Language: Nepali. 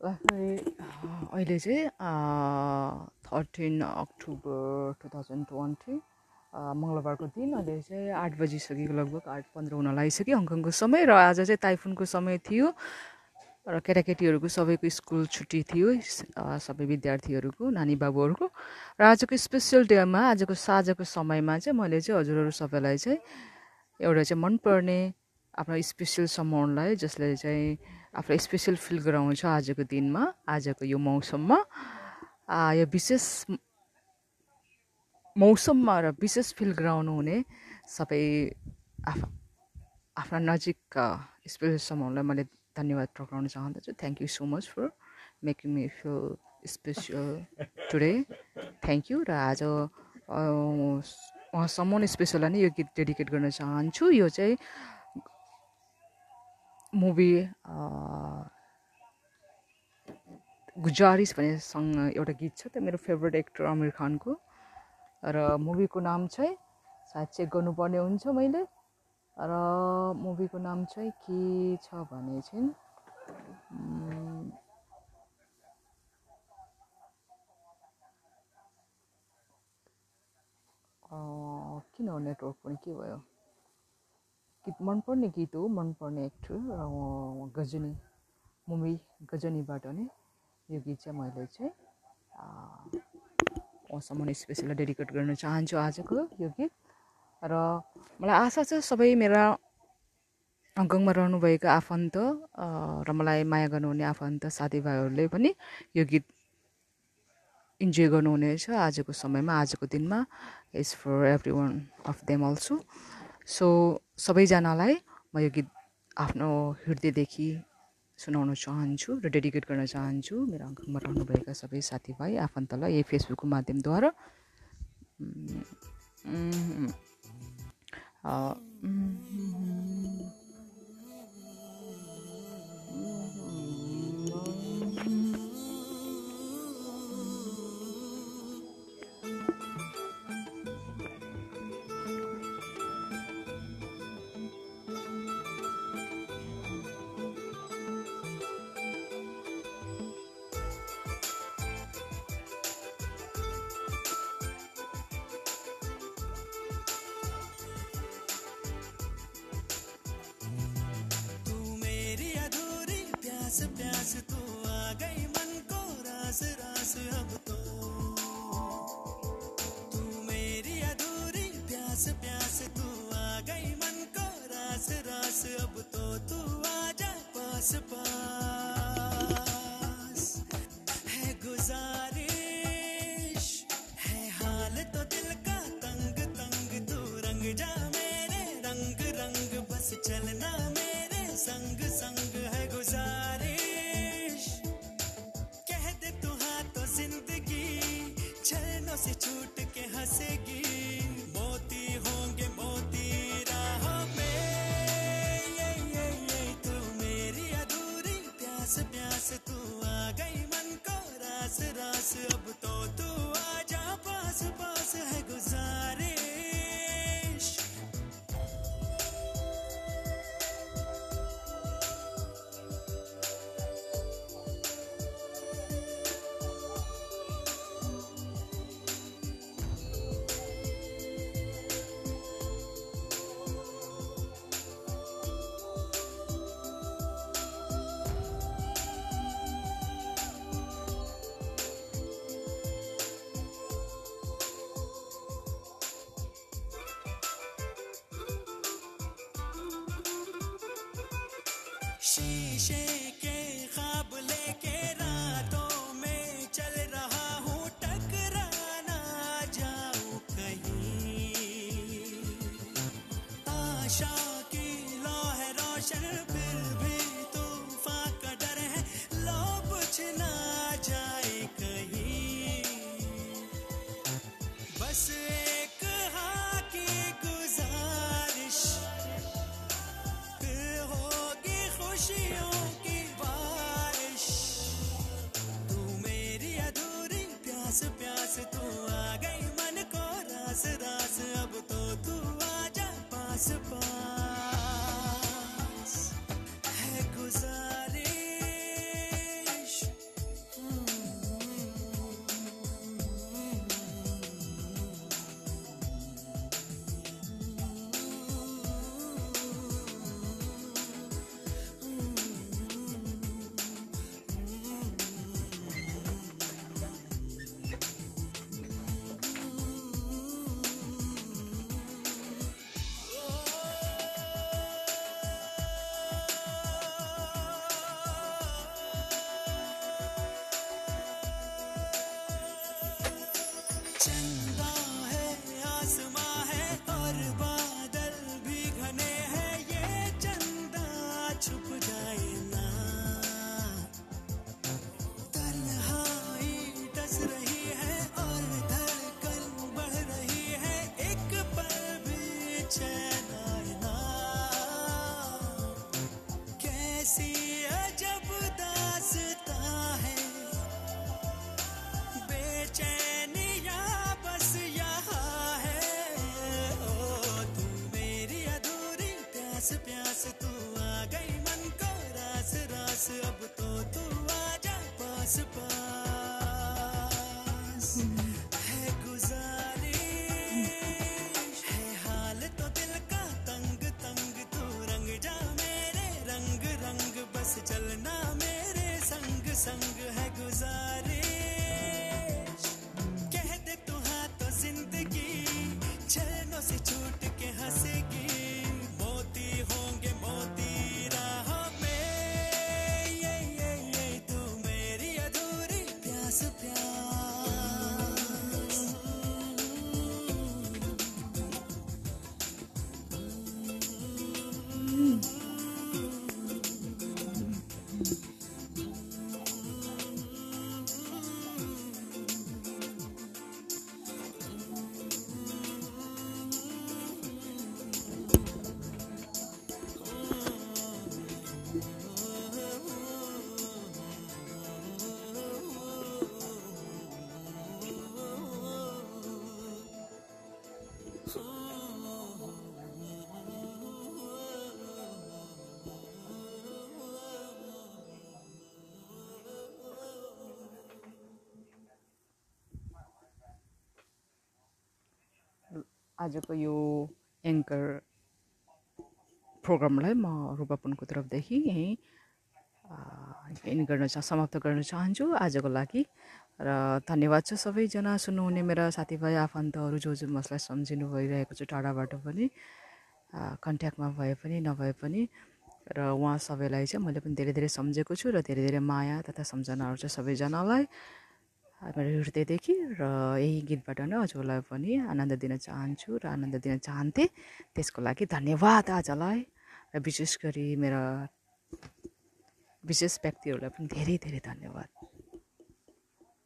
अहिले चाहिँ thirteen October two thousand twenty मङ्गलबारको दिन अहिले चाहिँ आठ बजिसकेको लगभग आठ पन्ध्र हुन लागिसक्यो। हङकङको समय र आज चाहिँ ताइफुनको समय थियो र केटाकेटीहरूको सबैको स्कुल छुट्टी थियो सबै विद्यार्थीहरूको नानी बाबुहरूको र आजको स्पेसल डेमा आजको साँझको समयमा चाहिँ मैले चाहिँ हजुरहरू सबैलाई चाहिँ एउटा चाहिँ मनपर्ने आफ्नो स्पेसल समूहलाई जसले चाहिँ आफूलाई स्पेसल फिल गराउँछ आजको दिनमा आजको यो मौसममा। यो विशेष मौसममा र विशेष फिल गराउनु हुने सबै आफ आफ्ना नजिक स्पेसल समूहलाई मैले धन्यवाद प्रकाउन चाहँदछु। Thank you so much for making me feel special today thank you र आज उहाँसम्म स्पेसललाई नै यो गीत डेडिकेट गर्न चाहन्छु। यो चाहिँ मुभी गुजारिस भन्ने सङ्ग एउटा गीत छ त्यो मेरो फेभरेट एक्टर आमिर खानको। र मुभीको नाम चाहिँ सायद चेक गर्नुपर्ने हुन्छ मैले। र मुभीको नाम चाहिँ के छ भने चाहिँ किन नेटवर्क पनि? के भयो? गीत मनपर्ने गीत हो मनपर्ने एक्टर गजनी मुभी गजनीबाट नै यो गीत चाहिँ मैले चाहिँ उहाँसम्म स्पेसली डेडिकेट गर्न चाहन्छु आजको यो गीत। र मलाई आशा छ सबै मेरा हङकङमा रहनुभएका आफन्त र मलाई माया गर्नुहुने आफन्त साथीभाइहरूले पनि यो गीत इन्जोय गर्नुहुनेछ आजको समयमा आजको दिनमा। Is for every one of them also so सबैजनालाई म यो गीत आफ्नो हृदयदेखि सुनाउन चाहन्छु र डेडिकेट गर्न चाहन्छु। मेरो अङ्कमा रहनुभएका सबै साथीभाइ आफन्तलाई यही फेसबुकको माध्यमद्वारा। प्यास प्यास, तू आ गई मन को। रास रास, अब तो तू आ जा पास पास। है गुजारिश, है हाल तो दिल का तंग तंग। तू रंग जा मेरे रंग रंग। बस चलना मेरे संग संग। है गुजारिश, कह दे तू हाँ तो ज़िंदगी, छलनों से छूट के हंसेगी। se bien. शीशे के ख्वाब लेके रातों में चल रहा हूँ, टकराना जाऊँ कहीं। आशा की लो है रोशन फिर भी तूफ़ान का डर है लो बुझ ना जाए कहीं। बस चंदा है आसमां है और बादल भी घने हैं। ये चंदा छुप जाए है है हाल तो दिल का तंग तंग तू रंग जा मेरे रंग रंग बस चलना मेरे संग संग है कह दे तू हाँ तो ज़िंदगी से छूट के हंसेगी आजको यो एङ्कर प्रोग्रामलाई म रूपापनको तर्फदेखि यहीँ एन्ड गर्न चाह समाप्त गर्न चाहन्छु आजको लागि। र धन्यवाद छ सबैजना सुन्नुहुने मेरा साथीभाइ आफन्तहरू जो जो मसलाई सम्झिनु भइरहेको छ टाढाबाट पनि कन्ट्याक्टमा भए पनि नभए पनि। र उहाँ सबैलाई चाहिँ मैले पनि धेरै धेरै सम्झेको छु र धेरै धेरै माया तथा सम्झनाहरू छ सबैजनालाई। मेरो हृदयदेखि र यही गीतबाट नै हजुरलाई पनि आनन्द दिन चाहन्छु र आनन्द दिन चाहन्थेँ। त्यसको लागि धन्यवाद आजलाई। र विशेष गरी मेरा विशेष व्यक्तिहरूलाई पनि धेरै धेरै धन्यवाद।